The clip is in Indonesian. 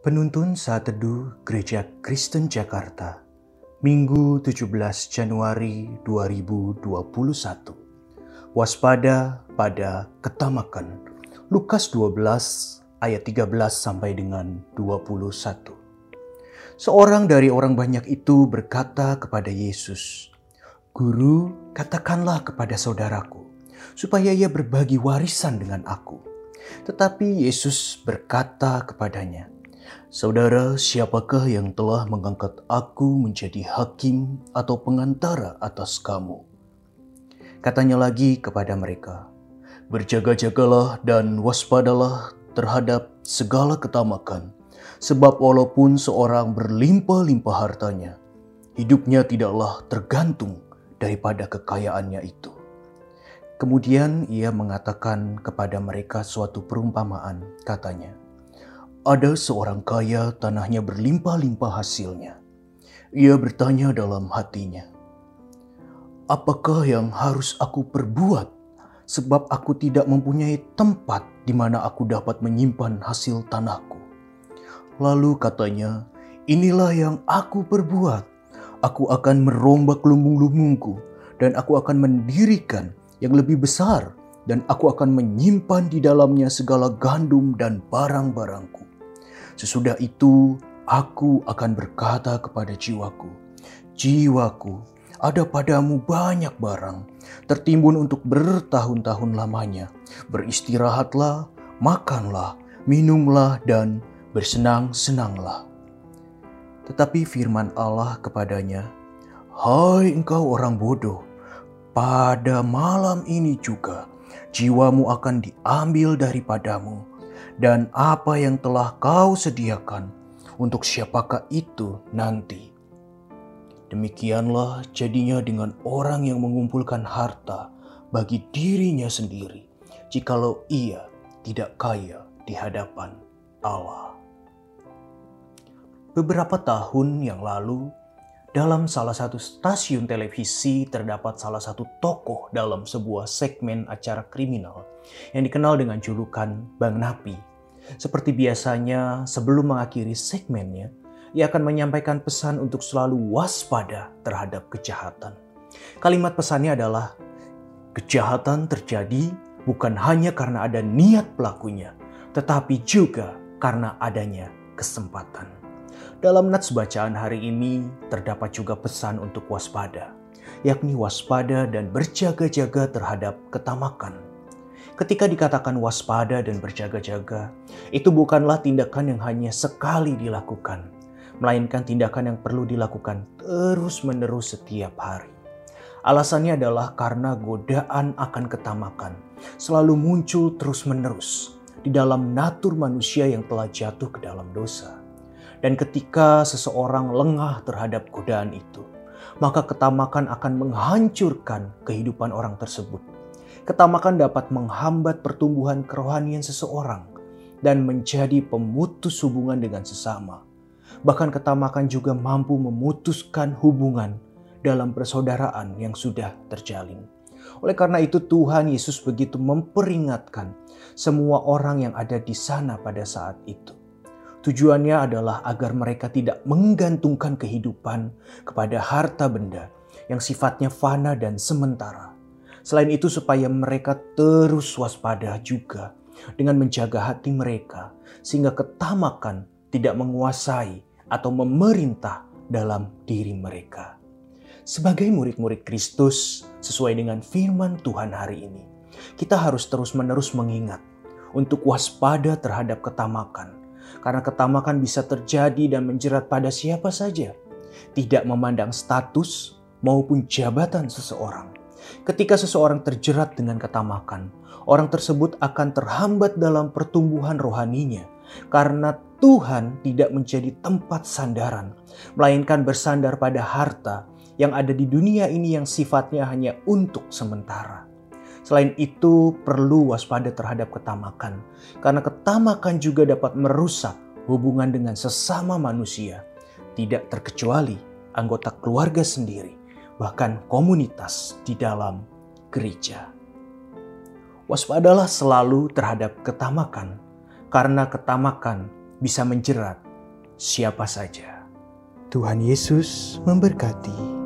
Penuntun Saat Teduh Gereja Kristen Jakarta Minggu 17 Januari 2021 Waspada pada ketamakan. Lukas 12 ayat 13 sampai dengan 21 Seorang dari orang banyak itu berkata kepada Yesus Guru katakanlah kepada saudaraku supaya ia berbagi warisan dengan aku. Tetapi Yesus berkata kepadanya, Saudara, siapakah yang telah mengangkat aku menjadi hakim atau pengantara atas kamu? Katanya lagi kepada mereka, Berjaga-jagalah dan waspadalah terhadap segala ketamakan, sebab walaupun seorang berlimpah-limpah hartanya, hidupnya tidaklah tergantung daripada kekayaannya itu. Kemudian ia mengatakan kepada mereka suatu perumpamaan, katanya, ada seorang kaya tanahnya berlimpah-limpah hasilnya. Ia bertanya dalam hatinya, "Apakah yang harus aku perbuat sebab aku tidak mempunyai tempat di mana aku dapat menyimpan hasil tanahku?" Lalu katanya, "Inilah yang aku perbuat. Aku akan merombak lumbung-lumbungku dan aku akan mendirikan yang lebih besar." dan aku akan menyimpan di dalamnya segala gandum dan barang-barangku. Sesudah itu, aku akan berkata kepada jiwaku, "Jiwaku, ada padamu banyak barang, tertimbun untuk bertahun-tahun lamanya. Beristirahatlah, makanlah, minumlah, dan bersenang-senanglah." Tetapi firman Allah kepadanya, "Hai engkau orang bodoh, pada malam ini juga jiwamu akan diambil daripadamu." Dan apa yang telah kau sediakan untuk siapakah itu nanti. Demikianlah jadinya dengan orang yang mengumpulkan harta bagi dirinya sendiri, jikalau ia tidak kaya di hadapan Allah. Beberapa tahun yang lalu, dalam salah satu stasiun televisi terdapat salah satu tokoh dalam sebuah segmen acara kriminal yang dikenal dengan julukan Bang Napi seperti biasanya, sebelum mengakhiri segmennya, ia akan menyampaikan pesan untuk selalu waspada terhadap kejahatan. Kalimat pesannya adalah, kejahatan terjadi bukan hanya karena ada niat pelakunya, tetapi juga karena adanya kesempatan. Dalam nats bacaan hari ini terdapat juga pesan untuk waspada, yakni waspada dan berjaga-jaga terhadap ketamakan Ketika dikatakan waspada dan berjaga-jaga, itu bukanlah tindakan yang hanya sekali dilakukan, melainkan tindakan yang perlu dilakukan terus-menerus setiap hari. Alasannya adalah karena godaan akan ketamakan selalu muncul terus-menerus di dalam natur manusia yang telah jatuh ke dalam dosa. Dan ketika seseorang lengah terhadap godaan itu, maka ketamakan akan menghancurkan kehidupan orang tersebut Ketamakan dapat menghambat pertumbuhan kerohanian seseorang dan menjadi pemutus hubungan dengan sesama. Bahkan ketamakan juga mampu memutuskan hubungan dalam persaudaraan yang sudah terjalin. Oleh karena itu Tuhan Yesus begitu memperingatkan semua orang yang ada di sana pada saat itu. Tujuannya adalah agar mereka tidak menggantungkan kehidupan kepada harta benda yang sifatnya fana dan sementara, Selain itu supaya mereka terus waspada juga dengan menjaga hati mereka sehingga ketamakan tidak menguasai atau memerintah dalam diri mereka. Sebagai murid-murid Kristus sesuai dengan firman Tuhan hari ini, kita harus terus-menerus mengingat untuk waspada terhadap ketamakan. Karena ketamakan bisa terjadi dan menjerat pada siapa saja, tidak memandang status maupun jabatan seseorang Ketika seseorang terjerat dengan ketamakan, orang tersebut akan terhambat dalam pertumbuhan rohaninya karena Tuhan tidak menjadi tempat sandaran, melainkan bersandar pada harta yang ada di dunia ini yang sifatnya hanya untuk sementara. Selain itu, perlu waspada terhadap ketamakan, karena ketamakan juga dapat merusak hubungan dengan sesama manusia, tidak terkecuali anggota keluarga sendiri bahkan komunitas di dalam gereja. Waspadalah selalu terhadap ketamakan, karena ketamakan bisa menjerat siapa saja. Tuhan Yesus memberkati.